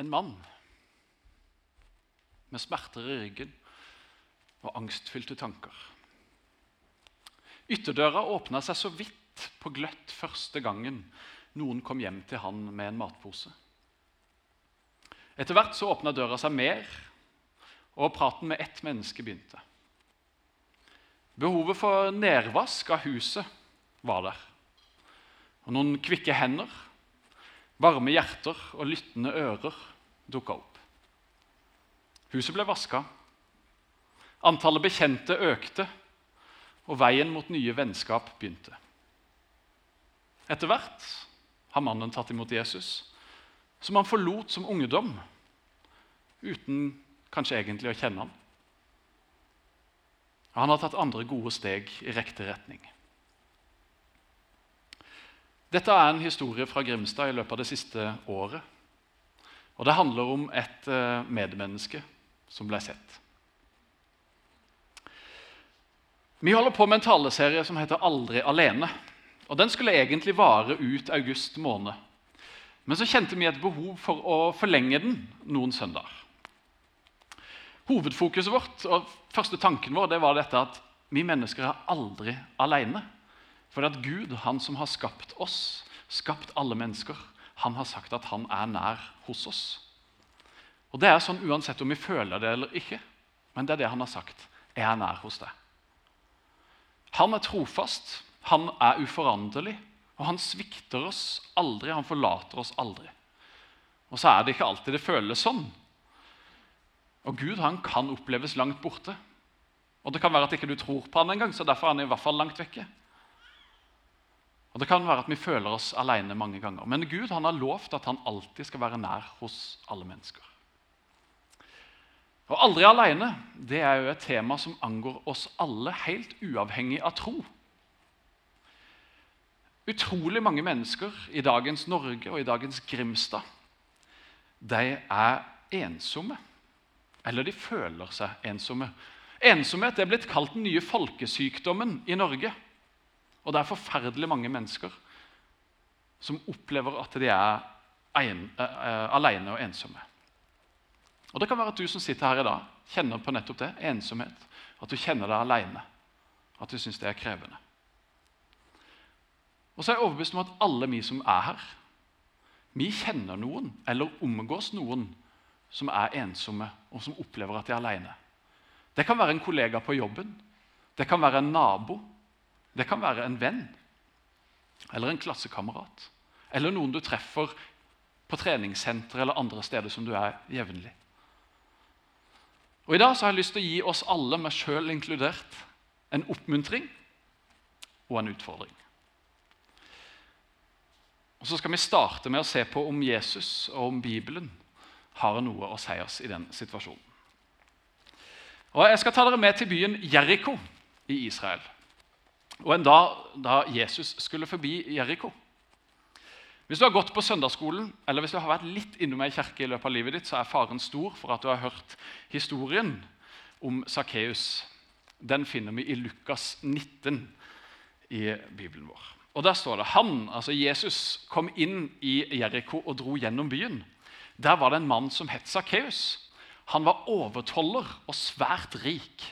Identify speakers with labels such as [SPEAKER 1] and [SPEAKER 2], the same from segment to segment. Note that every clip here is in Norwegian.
[SPEAKER 1] en mann med smerter i ryggen og angstfylte tanker. Ytterdøra åpna seg så vidt på gløtt første gangen noen kom hjem til han med en matpose. Etter hvert så åpna døra seg mer, og praten med ett menneske begynte. Behovet for nedvask av huset var der. Og noen kvikke hender, varme hjerter og lyttende ører dukka opp. Huset ble vaska. Antallet bekjente økte, og veien mot nye vennskap begynte. Etter hvert har mannen tatt imot Jesus, som han forlot som ungdom, uten kanskje egentlig å kjenne ham. Han har tatt andre gode steg i riktig retning. Dette er en historie fra Grimstad i løpet av det siste året. Og Det handler om et eh, medmenneske som ble sett. Vi holder på med en taleserie som heter 'Aldri alene'. Og Den skulle egentlig vare ut august måned. Men så kjente vi et behov for å forlenge den noen søndager. Hovedfokuset vårt og første tanken vår det var dette at vi mennesker er aldri alene. For at Gud, han som har skapt oss, skapt alle mennesker, han har sagt at han er nær hos oss. Og Det er sånn uansett om vi føler det eller ikke. Men det er det han har sagt. Jeg er nær hos deg. Han er trofast, han er uforanderlig, og han svikter oss aldri. Han forlater oss aldri. Og så er det ikke alltid det føles sånn. Og Gud han kan oppleves langt borte. Og Det kan være at ikke du tror på han engang, så derfor er han i hvert fall langt vekke. Og Det kan være at vi føler oss alene mange ganger. Men Gud han har lovt at han alltid skal være nær hos alle mennesker. Og Aldri alene det er jo et tema som angår oss alle, helt uavhengig av tro. Utrolig mange mennesker i dagens Norge og i dagens Grimstad de er ensomme. Eller de føler seg ensomme. Ensomhet er blitt kalt den nye folkesykdommen i Norge. Og det er forferdelig mange mennesker som opplever at de er en, uh, alene og ensomme. Og Det kan være at du som sitter her i dag, kjenner på nettopp det. Ensomhet. At du kjenner deg alene. At du syns det er krevende. Og så er jeg overbevist om at alle vi som er her, vi kjenner noen eller omgås noen som er ensomme, og som opplever at de er alene. Det kan være en kollega på jobben. Det kan være en nabo. Det kan være en venn eller en klassekamerat. Eller noen du treffer på treningssenter eller andre steder som du er jevnlig. Og I dag så har jeg lyst til å gi oss alle, meg sjøl inkludert, en oppmuntring og en utfordring. Og Så skal vi starte med å se på om Jesus og om Bibelen har noe å si oss i den situasjonen. Og Jeg skal ta dere med til byen Jeriko i Israel. Og en dag da Jesus skulle forbi Jeriko. Hvis du har gått på søndagsskolen, eller hvis du har vært litt innom ei kirke, i løpet av livet ditt, så er faren stor for at du har hørt historien om Sakkeus. Den finner vi i Lukas 19 i Bibelen vår. Og Der står det han, altså Jesus, kom inn i Jeriko og dro gjennom byen. Der var det en mann som het Sakkeus. Han var overtoller og svært rik.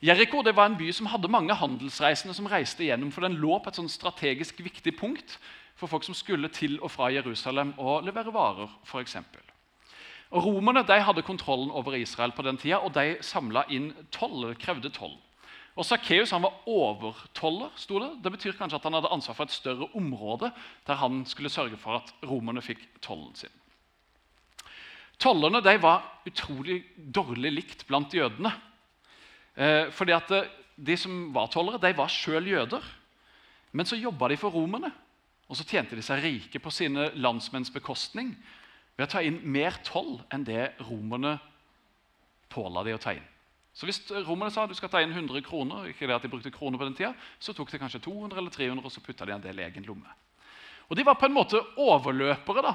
[SPEAKER 1] Jeriko var en by som hadde mange handelsreisende som reiste gjennom, for den lå på et sånn strategisk viktig punkt for folk som skulle til og fra Jerusalem og levere varer. For eksempel. og Romerne de hadde kontrollen over Israel på den tida, og de samla inn toll, krevde toll. Og Sakkeus var overtoller. Stod det. det betyr kanskje at han hadde ansvar for et større område der han skulle sørge for at romerne fikk tollen sin. Tollerne de var utrolig dårlig likt blant jødene. Eh, fordi at eh, De som var tollere, de var sjøl jøder. Men så jobba de for romerne, og så tjente de seg rike på sine landsmenns bekostning ved å ta inn mer toll enn det romerne påla de å ta inn. Så Hvis romerne sa du skal ta inn 100 kroner, ikke det at de brukte kroner på den tida, så tok de kanskje 200 eller 300, og så putta de en del i egen lomme. Og De var på en måte overløpere da,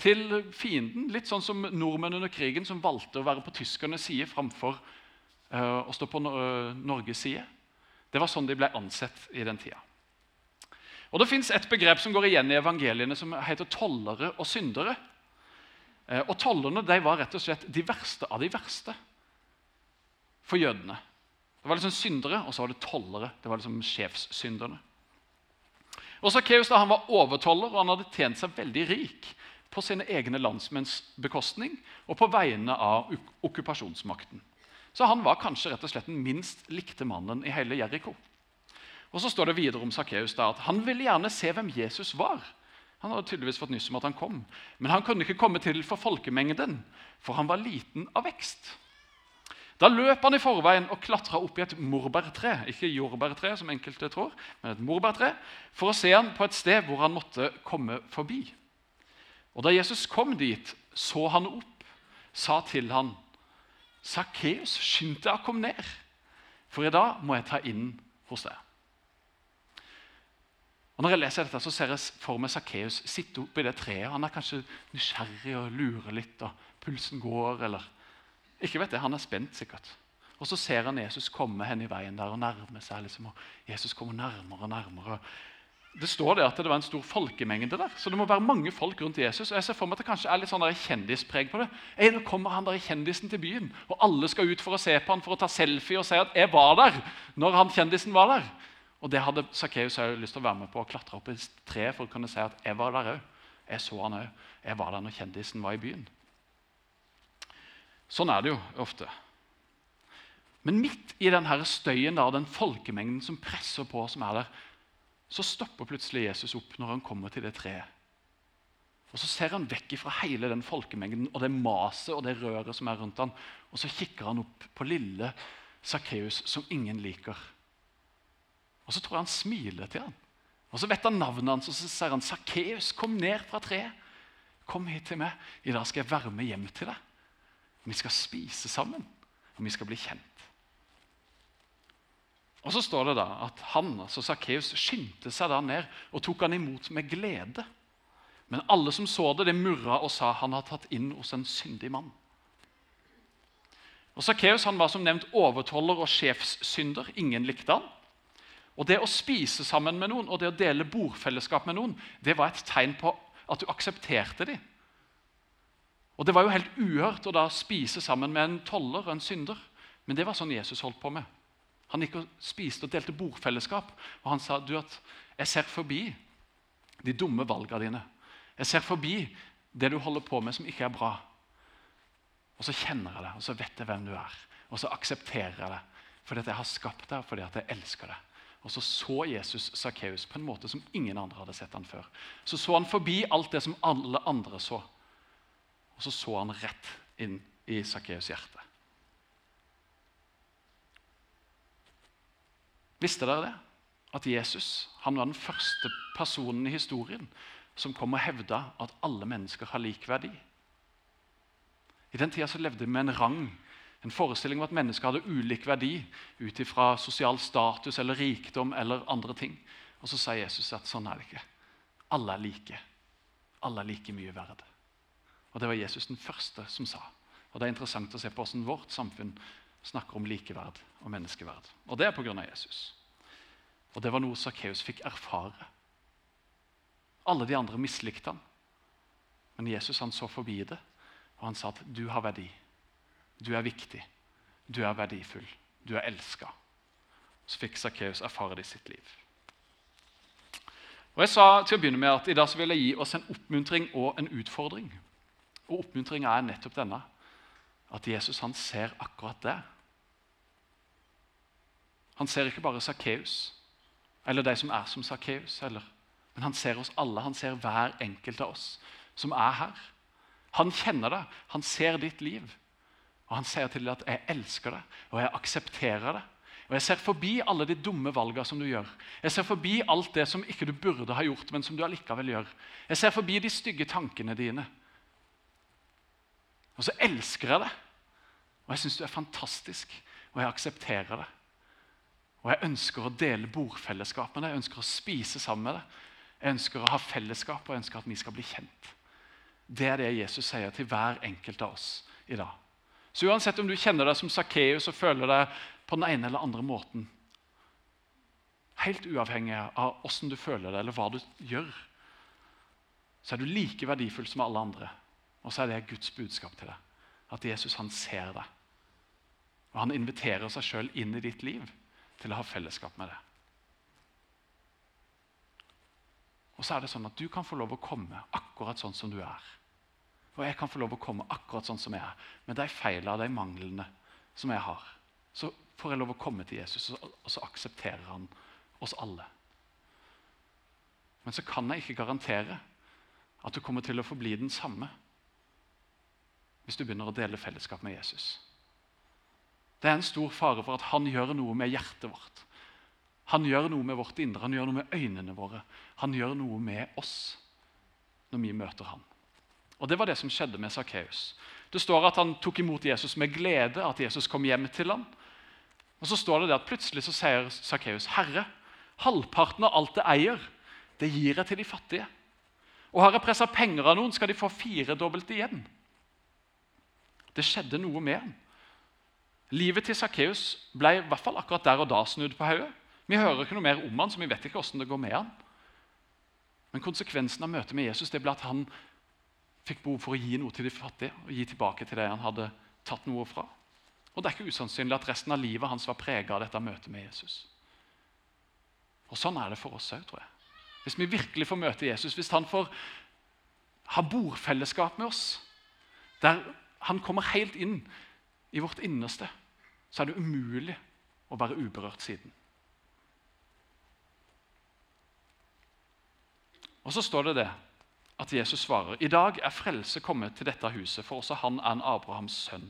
[SPEAKER 1] til fienden. Litt sånn som nordmenn under krigen som valgte å være på tyskernes side framfor å stå på Norges side. Det var sånn de ble ansett i den tida. Og Det fins et begrep som går igjen i evangeliene, som heter tollere og syndere. Eh, og tollerne de var rett og slett de verste av de verste for jødene. Det var liksom syndere, og så var det tollere. Det var liksom sjefssynderne. Og Sakkeus var overtoller, og han hadde tjent seg veldig rik på sine egne landsmenns bekostning og på vegne av okkupasjonsmakten. Så han var kanskje rett og slett den minst likte mannen i hele Jeriko. Og så står det videre om Sakkeus at han ville gjerne se hvem Jesus var. Han hadde tydeligvis fått nyss om at han kom, men han kunne ikke komme til for folkemengden, for han var liten av vekst. Da løp han i forveien og klatra opp i et morbærtre, ikke jordbærtre, som enkelte tror, men et morbærtre, for å se han på et sted hvor han måtte komme forbi. Og Da Jesus kom dit, så han opp, sa til han, 'Sakkeus, skynd deg å komme ned, for i dag må jeg ta inn hos deg.' Og Når jeg leser dette, så ser jeg for meg Sakkeus sitte oppi det treet. Han er kanskje nysgjerrig og lurer litt, og pulsen går, eller Ikke vet jeg, Han er spent, sikkert. Og så ser han Jesus komme henne i veien der og nærme seg. liksom, og Jesus kommer nærmere og nærmere. Det står det at det var en stor folkemengde der, så det må være mange folk rundt Jesus. og jeg ser for meg at det kanskje er litt sånn der kjendispreg på det. Ei, nå kommer han der kjendisen til byen, og alle skal ut for å se på han for å ta selfie og si at 'jeg var der' når han kjendisen var der. Og det hadde Sakkeus lyst til å være med på å klatre opp i treet for å kunne si at jeg var der òg. Jeg så han òg. Jeg var der når kjendisen var i byen. Sånn er det jo ofte. Men midt i denne støyen, der, den folkemengden som presser på, som er der, så stopper plutselig Jesus opp når han kommer til det treet. Og Så ser han vekk fra hele den folkemengden og det maset og det røret som er rundt han, og så kikker han opp på lille Sakkeus, som ingen liker. Og så tror jeg han smiler til han. Og Så vet han navnet hans, og så sier han, 'Sakkeus, kom ned fra treet. Kom hit til meg. I dag skal jeg være med hjem til deg. Vi skal spise sammen, og vi skal bli kjent.' Og Så står det da at han, altså Sakkeus skyndte seg da ned og tok han imot med glede. Men alle som så det, det murra og sa han har tatt inn hos en syndig mann. Og Sakkeus var som nevnt overtoller og sjefssynder. Ingen likte han. Og Det å spise sammen med noen og det å dele bordfellesskap med noen det var et tegn på at du aksepterte dem. Og Det var jo helt uhørt å da spise sammen med en toller og en synder. Men det var sånn Jesus holdt på med. Han gikk og spiste og delte bordfellesskap. Og han sa du at jeg ser forbi de dumme valgene dine. Jeg ser forbi det du holder på med som ikke er bra. Og så kjenner jeg det, og så vet jeg hvem du er. Og så aksepterer jeg det fordi at jeg har skapt deg, fordi at jeg elsker deg. Og så så Jesus Sakkeus på en måte som ingen andre hadde sett han før. Så så han forbi alt det som alle andre så. Og så så han rett inn i Sakkeus' hjerte. Visste dere det? At Jesus han var den første personen i historien som kom og hevda at alle mennesker har lik verdi. I den tida levde vi med en rang en forestilling om at mennesker hadde ulik verdi ut ifra sosial status eller rikdom eller andre ting. Og så sa Jesus at sånn er det ikke. Alle er like. Alle er like mye verd. Og Det var Jesus den første som sa. Og Det er interessant å se på hvordan vårt samfunn snakker om likeverd og menneskeverd. Og det er pga. Jesus. Og det var noe Sakkeus fikk erfare. Alle de andre mislikte han. Men Jesus han så forbi det, og han sa at du har verdi. Du er viktig. Du er verdifull. Du er elska. Så fikk Sakkeus erfare det i sitt liv. Og Jeg sa til å begynne med at i dag så vil jeg gi oss en oppmuntring og en utfordring. Og Oppmuntringa er nettopp denne. At Jesus han ser akkurat det. Han ser ikke bare Sakkeus eller de som er som Sakkeus, men han ser oss alle. Han ser hver enkelt av oss som er her. Han kjenner det. Han ser ditt liv. Og han sier til deg at 'jeg elsker deg, og jeg aksepterer det'. Og Jeg ser forbi alle de dumme valgene som du gjør. Jeg ser forbi alt det som ikke du burde ha gjort, men som du allikevel gjør. Jeg ser forbi de stygge tankene dine. Og så elsker jeg det. Og jeg syns du er fantastisk, og jeg aksepterer det. Og jeg ønsker å dele bordfellesskap med deg, jeg ønsker å spise sammen med deg. Jeg ønsker å ha fellesskap, og jeg ønsker at vi skal bli kjent. Det er det Jesus sier til hver enkelt av oss i dag. Så uansett om du kjenner deg som Sakkeus og føler deg på den ene eller andre måten Helt uavhengig av åssen du føler deg, eller hva du gjør, så er du like verdifull som alle andre. Og så er det Guds budskap til deg. At Jesus han ser deg. Og han inviterer seg sjøl inn i ditt liv til å ha fellesskap med deg. Og så er det sånn at du kan få lov å komme akkurat sånn som du er. Og jeg kan få lov å komme akkurat sånn som jeg er, med de feilene og de manglene som jeg har. Så får jeg lov å komme til Jesus, og så aksepterer han oss alle. Men så kan jeg ikke garantere at du kommer til å forbli den samme hvis du begynner å dele fellesskap med Jesus. Det er en stor fare for at han gjør noe med hjertet vårt. Han gjør noe med vårt indre, han gjør noe med øynene våre. Han gjør noe med oss når vi møter ham. Og Det var det som skjedde med Sakkeus. Det står at han tok imot Jesus med glede, at Jesus kom hjem til ham. Og så står det det at Plutselig så sier Sakkeus, 'Herre, halvparten av alt det eier, det gir jeg til de fattige.' 'Og har jeg pressa penger av noen, skal de få firedobbelt igjen.' Det skjedde noe med ham. Livet til Sakkeus ble i hvert fall akkurat der og da snudd på hodet. Vi hører ikke noe mer om han, så vi vet ikke hvordan det går med han. Men konsekvensen av møtet med Jesus det ble at han fikk behov for å gi noe til de fattige. og gi tilbake til det han hadde tatt noe fra. Og Det er ikke usannsynlig at resten av livet hans var prega av dette møtet med Jesus. Og Sånn er det for oss òg, tror jeg. Hvis vi virkelig får møte Jesus, hvis han får ha bordfellesskap med oss, der han kommer helt inn i vårt innerste, så er det umulig å være uberørt siden. Og så står det det at Jesus svarer i dag er frelse kommet til dette huset, for også han er en Abrahams sønn.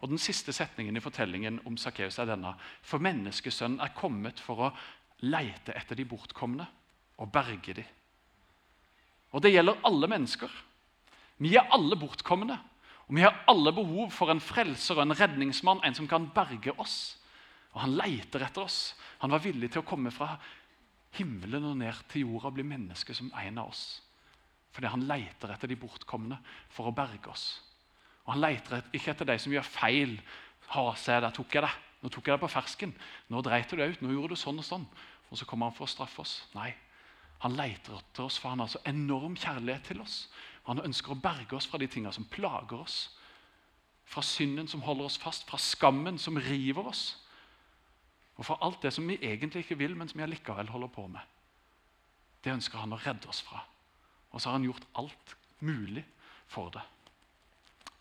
[SPEAKER 1] Og Den siste setningen i fortellingen om Sakkeus er denne. For menneskesønnen er kommet for å leite etter de bortkomne og berge de. Og Det gjelder alle mennesker. Vi er alle bortkomne. Og Vi har alle behov for en frelser og en redningsmann, en som kan berge oss. Og Han leiter etter oss. Han var villig til å komme fra himmelen og ned til jorda og bli menneske som en av oss. Fordi han leter etter de bortkomne for å berge oss. Og Han leter ikke etter de som gjør feil. Ha, se, der tok jeg det. Nå tok jeg det på fersken. Nå dreit du deg ut. Nå gjorde du sånn og sånn. Og så kommer han for å straffe oss. Nei. Han leter etter oss, for han har så enorm kjærlighet til oss. Han ønsker å berge oss fra de tingene som plager oss. Fra synden som holder oss fast, fra skammen som river oss. Og fra alt det som vi egentlig ikke vil, men som vi allikevel holder på med. Det ønsker han å redde oss fra. Og så har han gjort alt mulig for det.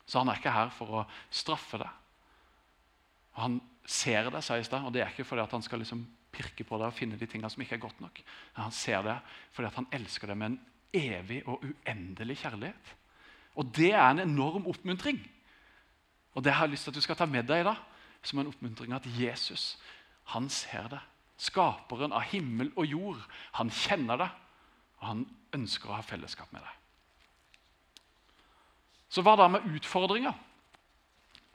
[SPEAKER 1] Så han er ikke her for å straffe deg. Han ser det, sies det, og det er ikke fordi han skal liksom pirke på deg og finne de tingene som ikke er godt nok. Men han ser det fordi han elsker deg med en evig og uendelig kjærlighet. Og det er en enorm oppmuntring. Og det har jeg lyst til at du skal ta med deg i dag, som en oppmuntring at Jesus han ser det. Skaperen av himmel og jord. Han kjenner det, og han ønsker å ha fellesskap med deg. Så hva da med utfordringer?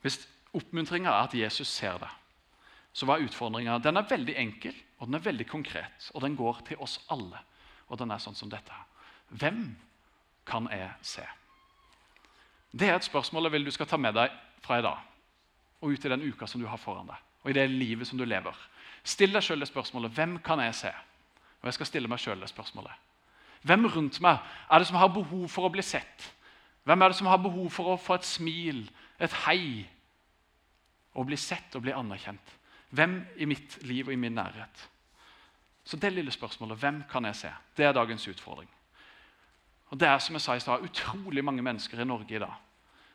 [SPEAKER 1] Hvis oppmuntringa er at Jesus ser det, så hva er utfordringa? Den er veldig enkel og den er veldig konkret, og den går til oss alle. Og den er sånn som dette. Hvem kan jeg se? Det er et spørsmål jeg vil du skal ta med deg fra i dag og ut i den uka som du har foran deg, og i det livet som du lever. Still deg sjøl det spørsmålet hvem kan jeg se? Og jeg skal stille meg sjøl det spørsmålet. Hvem rundt meg er det som har behov for å bli sett? Hvem er det som har behov for å få et smil, et hei, og bli sett og bli anerkjent? Hvem i mitt liv og i min nærhet? Så det lille spørsmålet hvem kan jeg se, det er dagens utfordring. Og Det er som jeg sa i sted, utrolig mange mennesker i Norge i dag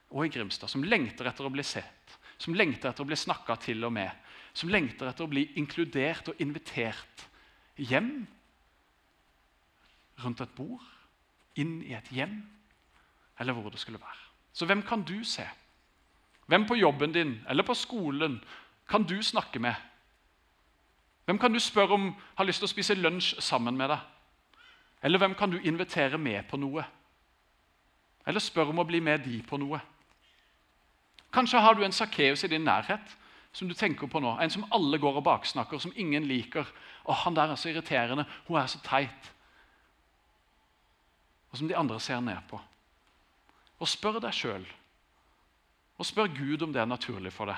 [SPEAKER 1] og i Grimstad som lengter etter å bli sett, som lengter etter å bli snakka til og med, som lengter etter å bli inkludert og invitert hjem rundt et bord, inn i et hjem, eller hvor det skulle være. Så hvem kan du se? Hvem på jobben din eller på skolen kan du snakke med? Hvem kan du spørre om har lyst til å spise lunsj sammen med deg? Eller hvem kan du invitere med på noe? Eller spør om å bli med de på noe? Kanskje har du en Sakkeus i din nærhet som du tenker på nå. En som alle går og baksnakker, som ingen liker. Og han der er så irriterende. Hun er så teit og som de andre ser ned på. Og spør deg sjøl, og spør Gud om det er naturlig for deg.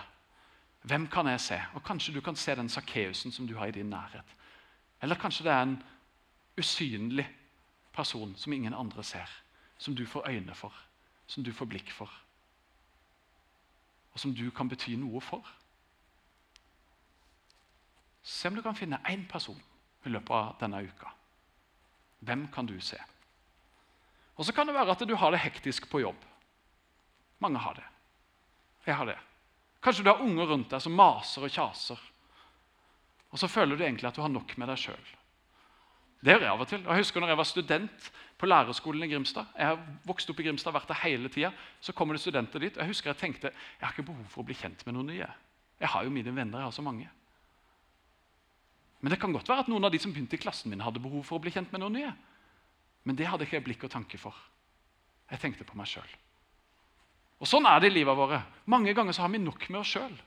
[SPEAKER 1] Hvem kan jeg se? Og Kanskje du kan se den Sakkeusen som du har i din nærhet. Eller kanskje det er en usynlig person som ingen andre ser, som du får øyne for, som du får blikk for, og som du kan bety noe for. Se om du kan finne én person i løpet av denne uka. Hvem kan du se? Og Så kan det være at du har det hektisk på jobb. Mange har det. Jeg har det. Kanskje du har unger rundt deg som maser og kjaser. Og så føler du egentlig at du har nok med deg sjøl. Det gjør jeg av og til. Jeg husker når jeg var student på lærerskolen i Grimstad. Jeg har vokst opp i Grimstad, vært der hele tida. Så kommer det studenter dit. og Jeg husker jeg tenkte jeg har ikke behov for å bli kjent med noen nye. Jeg har jo mine venner, jeg har så mange. Men det kan godt være at noen av de som begynte i klassen min, hadde behov for å bli kjent med noen nye. Men det hadde ikke jeg blikk og tanke for. Jeg tenkte på meg sjøl. Og Sånn er det i livet våre. Mange ganger så har vi nok med oss sjøl.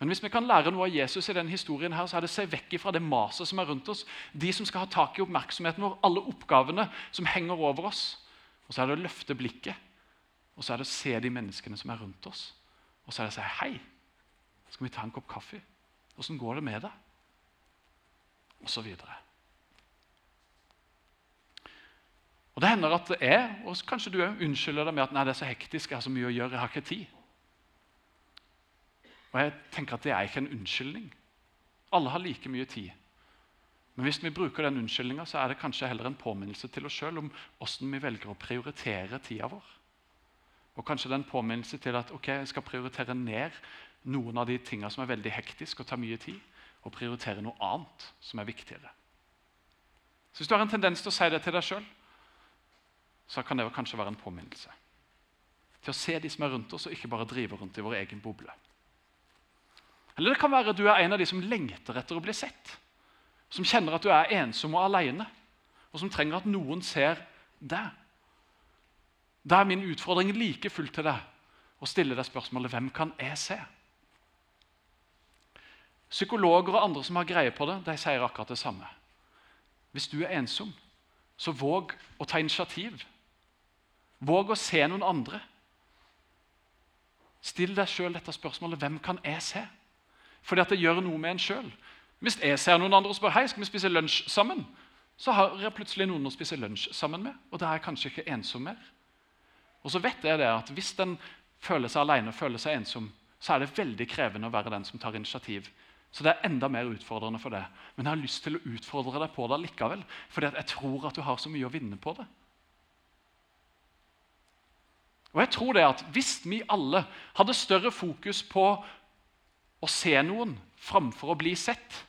[SPEAKER 1] Men hvis vi kan lære noe av Jesus i denne historien, her, så er det å se vekk fra det maset som er rundt oss. De som skal ha tak i oppmerksomheten vår, alle oppgavene som henger over oss. Og så er det å løfte blikket, og så er det å se de menneskene som er rundt oss. Og så er det å si hei, skal vi ta en kopp kaffe? Åssen går det med deg? Og så videre. Og Det hender at er, og kanskje du unnskylder deg med at nei, det er så hektisk, jeg har så mye å gjøre, jeg har ikke tid. Og jeg tenker at Det er ikke en unnskyldning. Alle har like mye tid. Men hvis vi bruker den unnskyldninga, er det kanskje heller en påminnelse til oss sjøl om hvordan vi velger å prioritere tida vår. Og kanskje det er en påminnelse til at ok, jeg skal prioritere ned noen av de tinga som er veldig hektiske og tar mye tid, og prioritere noe annet som er viktigere. Så Hvis du har en tendens til å si det til deg sjøl, så kan det kanskje være en påminnelse. Til å se de som er rundt oss, og ikke bare drive rundt i vår egen boble. Eller det kan være at du er en av de som lengter etter å bli sett. Som kjenner at du er ensom og alene, og som trenger at noen ser deg. Da er min utfordring like fullt til deg å stille deg spørsmålet hvem kan jeg se? Psykologer og andre som har greie på det, de sier akkurat det samme. Hvis du er ensom, så våg å ta initiativ. Våg å se noen andre. Still deg sjøl dette spørsmålet hvem kan jeg se? Fordi at det gjør noe med en sjøl. Hvis jeg ser noen andre og spør hei, skal vi spise lunsj sammen, så har jeg plutselig noen å spise lunsj sammen med, og da er jeg kanskje ikke ensom mer. Og så vet jeg det at Hvis den føler seg alene føler seg ensom, så er det veldig krevende å være den som tar initiativ. Så det er enda mer utfordrende for det. Men jeg har lyst til å utfordre deg på det likevel, fordi jeg tror at du har så mye å vinne på det. Og jeg tror det at Hvis vi alle hadde større fokus på å se noen framfor å bli sett,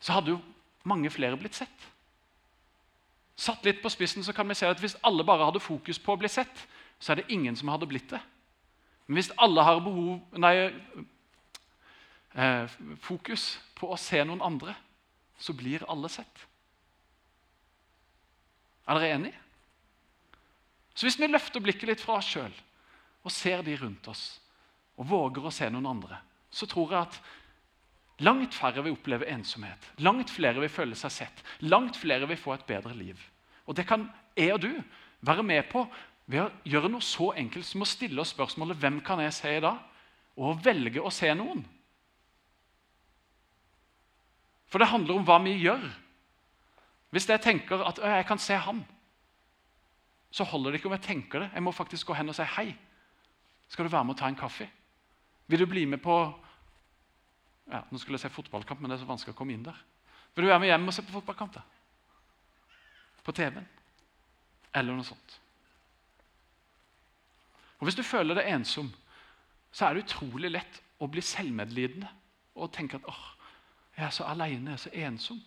[SPEAKER 1] så hadde jo mange flere blitt sett. Satt litt på spissen så kan vi se at Hvis alle bare hadde fokus på å bli sett, så er det ingen som hadde blitt det. Men hvis alle har behov, nei, eh, fokus på å se noen andre, så blir alle sett. Er dere enige? Så hvis vi løfter blikket litt fra oss sjøl og ser de rundt oss, og våger å se noen andre, så tror jeg at langt færre vil oppleve ensomhet. Langt flere vil føle seg sett. Langt flere vil få et bedre liv. Og det kan jeg og du være med på ved å gjøre noe så enkelt som å stille oss spørsmålet hvem kan jeg se i dag? Og å velge å se noen. For det handler om hva vi gjør. Hvis jeg tenker at jeg kan se han, så holder det ikke om jeg tenker det. Jeg må faktisk gå hen og si hei. Skal du være med og ta en kaffe? Vil du bli med på ja, Nå skulle jeg se fotballkamp, men det er så vanskelig å komme inn der. Vil du være med hjem og se på fotballkamp? da? På TV-en? Eller noe sånt. Og Hvis du føler deg ensom, så er det utrolig lett å bli selvmedlidende og tenke at åh, jeg er så alene, jeg er så ensom.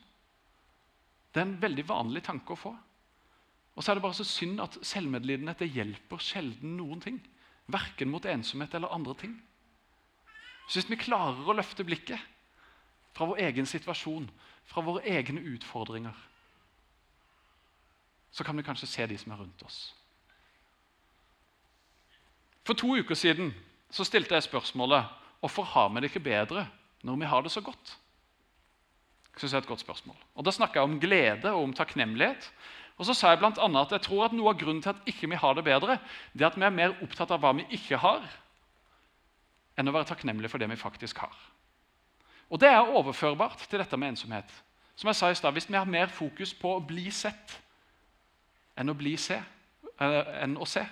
[SPEAKER 1] Det er en veldig vanlig tanke å få. Og så er det bare så synd at selvmedlidenhet det hjelper sjelden noen ting. Verken mot ensomhet eller andre ting. Så hvis vi klarer å løfte blikket fra vår egen situasjon, fra våre egne utfordringer, så kan vi kanskje se de som er rundt oss. For to uker siden så stilte jeg spørsmålet hvorfor har vi det ikke bedre når vi har det så godt. Jeg synes det er et godt spørsmål. Og Da snakka jeg om glede og om takknemlighet. Og så sa jeg blant annet at jeg tror at Noe av grunnen til at ikke vi ikke har det bedre, det er at vi er mer opptatt av hva vi ikke har, enn å være takknemlige for det vi faktisk har. Og Det er overførbart til dette med ensomhet. Som jeg sa i sted, Hvis vi har mer fokus på å bli sett enn å bli se, enn å se,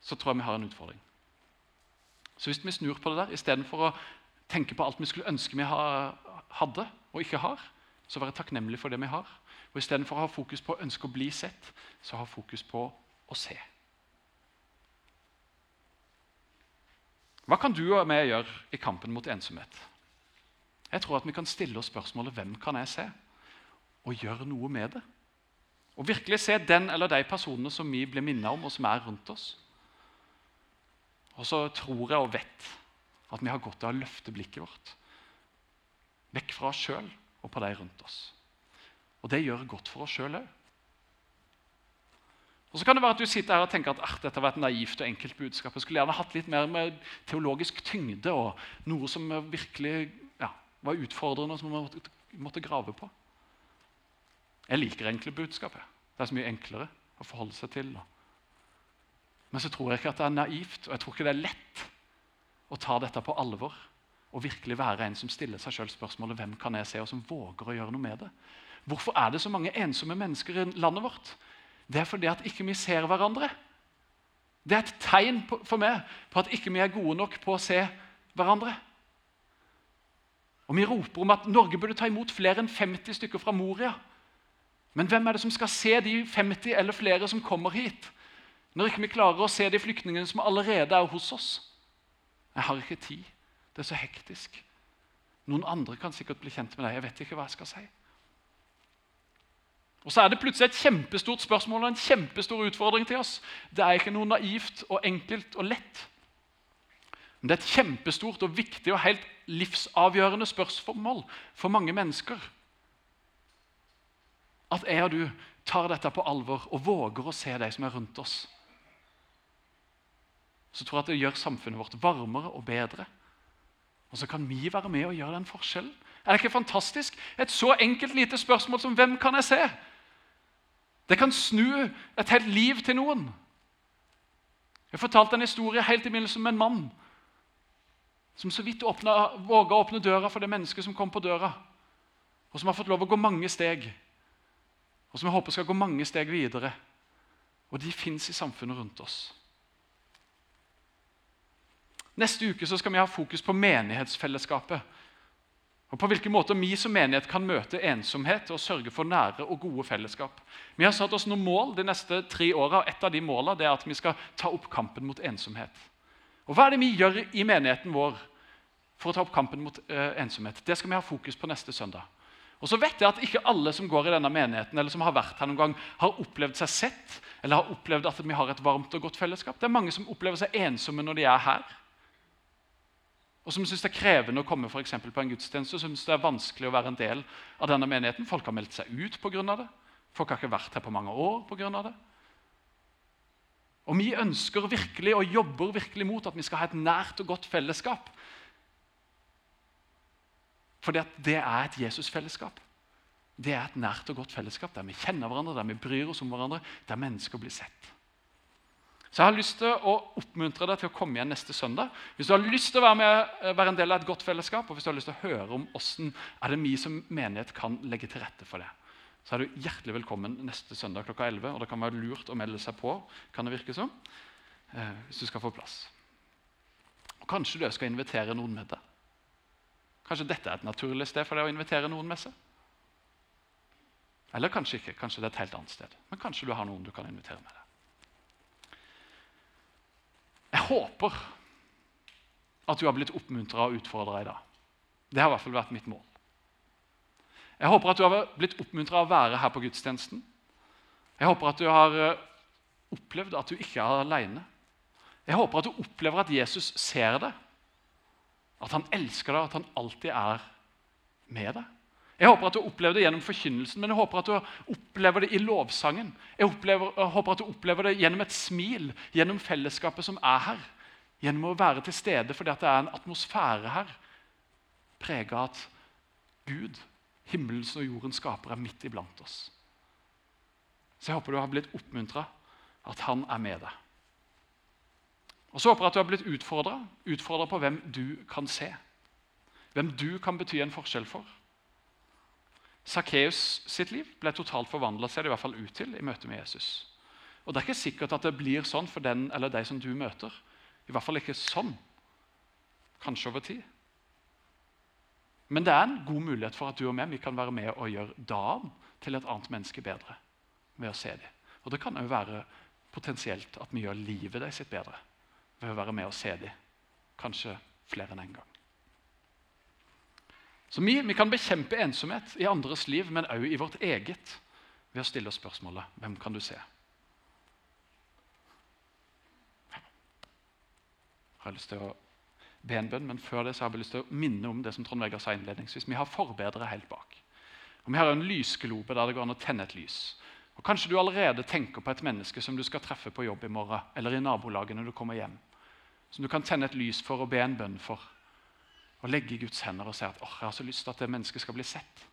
[SPEAKER 1] så tror jeg vi har en utfordring. Så hvis vi snur på det der, istedenfor å tenke på alt vi skulle ønske vi hadde og ikke har, så være takknemlig for det vi har. Og Istedenfor å ha fokus på å ønske å bli sett, så ha fokus på å se. Hva kan du og jeg gjøre i kampen mot ensomhet? Jeg tror at vi kan stille oss spørsmålet hvem kan jeg se, og gjøre noe med det. Og virkelig se den eller de personene som vi blir minnet om, og som er rundt oss. Og så tror jeg og vet at vi har godt av å løfte blikket vårt vekk fra oss sjøl og på de rundt oss. Og det gjør godt for oss sjøl òg. Og så kan det være at du sitter her og tenker at dette var et naivt og enkelt budskap. Jeg skulle gjerne hatt litt mer med teologisk tyngde og noe som virkelig ja, var utfordrende, og som man måtte, grave på. Jeg liker enkle budskap. Det er så mye enklere å forholde seg til. Men så tror jeg ikke at det er naivt, og jeg tror ikke det er lett å ta dette på alvor og virkelig være en som stiller seg selv spørsmålet hvem kan jeg se, og som våger å gjøre noe med det. Hvorfor er det så mange ensomme mennesker i landet vårt? Det er fordi at ikke vi ser hverandre. Det er et tegn for meg på at ikke vi er gode nok på å se hverandre. Og Vi roper om at Norge burde ta imot flere enn 50 stykker fra Moria. Men hvem er det som skal se de 50 eller flere som kommer hit? Når ikke vi klarer å se de flyktningene som allerede er hos oss. Jeg har ikke tid. Det er så hektisk. Noen andre kan sikkert bli kjent med deg. Jeg vet ikke hva jeg skal si. Og Så er det plutselig et kjempestort spørsmål og en kjempestor utfordring til oss. Det er ikke noe naivt og enkelt og lett. Men det er et kjempestort og viktig og helt livsavgjørende spørsmål for mange mennesker. At jeg og du tar dette på alvor og våger å se de som er rundt oss. Så tror jeg at det gjør samfunnet vårt varmere og bedre. Og så kan vi være med og gjøre den forskjellen. Er det ikke fantastisk? Et så enkelt lite spørsmål som 'Hvem kan jeg se?' Det kan snu et helt liv til noen. Jeg fortalte en historie helt i begynnelsen om en mann som så vidt våga å åpne døra for det mennesket som kom på døra, og som har fått lov å gå mange steg, og som jeg håper skal gå mange steg videre. Og de fins i samfunnet rundt oss. Neste uke skal vi ha fokus på menighetsfellesskapet og på hvilke måter vi som menighet kan møte ensomhet og sørge for nære og gode fellesskap. Vi har satt oss noen mål de neste tre åra. Et av de målene er at vi skal ta opp kampen mot ensomhet. Og Hva er det vi gjør i menigheten vår for å ta opp kampen mot uh, ensomhet? Det skal vi ha fokus på neste søndag. Og så vet jeg at Ikke alle som går i denne menigheten eller som har vært her noen gang, har opplevd seg sett eller har opplevd at vi har et varmt og godt fellesskap. Det er mange som opplever seg ensomme når de er her og som syns det er krevende å komme for på en gudstjeneste, og syns det er vanskelig å være en del av denne menigheten. Folk har meldt seg ut pga. det. Folk har ikke vært her på mange år pga. det. Og vi ønsker virkelig og jobber virkelig mot at vi skal ha et nært og godt fellesskap. At det er et Jesusfellesskap. Det er et nært og godt fellesskap der vi kjenner hverandre, der vi bryr oss om hverandre, der mennesker blir sett. Så jeg har lyst til å oppmuntre deg til å komme igjen neste søndag. Hvis du har lyst til å være, med, være en del av et godt fellesskap, og hvis du har lyst til å høre om det vi som menighet kan legge til rette for det, så er du hjertelig velkommen neste søndag klokka 11. Og det kan være lurt å melde seg på, kan det virke som, eh, hvis du skal få plass. Og Kanskje du skal invitere noen med deg. Kanskje dette er et naturlig sted for deg å invitere noen med seg. Eller kanskje ikke. Kanskje det er et helt annet sted. Men kanskje du har noen du kan invitere med deg. Jeg håper at du har blitt oppmuntra og utfordra i dag. Det har i hvert fall vært mitt mål. Jeg håper at du har blitt oppmuntra å være her på gudstjenesten. Jeg håper at du har eh, opplevd at du ikke er alene. Jeg håper at du opplever at Jesus ser deg, at han elsker deg, at han alltid er med deg. Jeg håper at du opplever det gjennom forkynnelsen, men jeg håper at du opplever det i lovsangen. Jeg, opplever, jeg håper at du opplever det gjennom et smil, gjennom fellesskapet som er her. Gjennom å være til stede fordi det er en atmosfære her prega av at Gud, himmelens og jordens skaper, er midt iblant oss. Så jeg håper du har blitt oppmuntra, at han er med deg. Og så håper jeg at du har blitt utfordra på hvem du kan se. Hvem du kan bety en forskjell for. Sakkeus sitt liv ble totalt forvandla, ser det i hvert fall ut til, i møte med Jesus. Og Det er ikke sikkert at det blir sånn for den eller de som du møter. I hvert fall ikke sånn. Kanskje over tid. Men det er en god mulighet for at du og meg vi kan være med og gjøre dagen til et annet menneske bedre ved å se dem. Og det kan òg være potensielt at vi gjør livet deres sitt bedre ved å være med og se dem. Kanskje flere enn én en gang. Så vi, vi, kan bekjempe ensomhet i andres liv, men òg i vårt eget, ved å stille oss spørsmålet hvem kan du se? Jeg har lyst til å be en bønn, men før det så har jeg lyst til å minne om det som Trond Vegard sa innledningsvis. Vi har forbedret helt bak. Og Vi har en lysglobe der det går an å tenne et lys. Og Kanskje du allerede tenker på et menneske som du skal treffe på jobb i morgen, eller i nabolaget når du kommer hjem. Som du kan tenne et lys for og be en bønn for. Og legge i Guds hender og si at oh, jeg har så lyst til at det mennesket skal bli sett.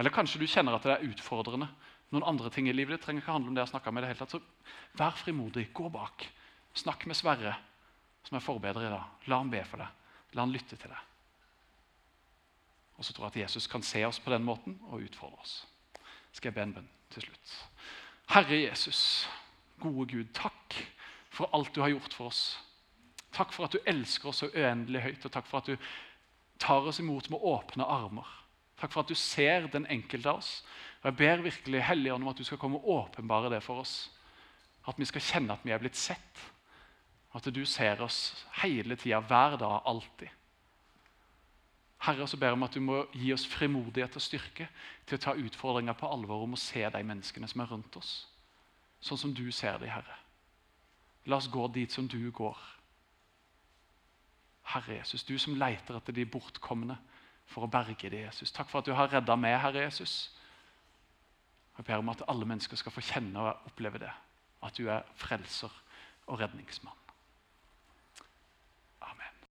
[SPEAKER 1] Eller kanskje du kjenner at det er utfordrende. Noen andre ting i livet ditt trenger ikke handle om det jeg snakka med. det hele tatt. Så vær frimodig, gå bak. Snakk med Sverre, som er forbedrer i dag. La han be for deg. La han lytte til deg. Og så tror jeg at Jesus kan se oss på den måten og utfordre oss. Skal jeg be en bønn til slutt? Herre Jesus, gode Gud, takk for alt du har gjort for oss. Takk for at du elsker oss så uendelig høyt, og takk for at du tar oss imot med åpne armer. Takk for at du ser den enkelte av oss. Og Jeg ber virkelig Helligånd om at du skal komme og åpenbare det for oss. At vi skal kjenne at vi er blitt sett. At du ser oss hele tida, hver dag, alltid. Herre, så ber jeg om at du må gi oss frimodighet og styrke til å ta utfordringer på alvor om å se de menneskene som er rundt oss, sånn som du ser dem, Herre. La oss gå dit som du går. Herre Jesus, du som leter etter de bortkomne for å berge dem, Jesus. Takk for at du har redda meg, Herre Jesus. Jeg ber om at alle mennesker skal få kjenne og oppleve det. At du er frelser og redningsmann.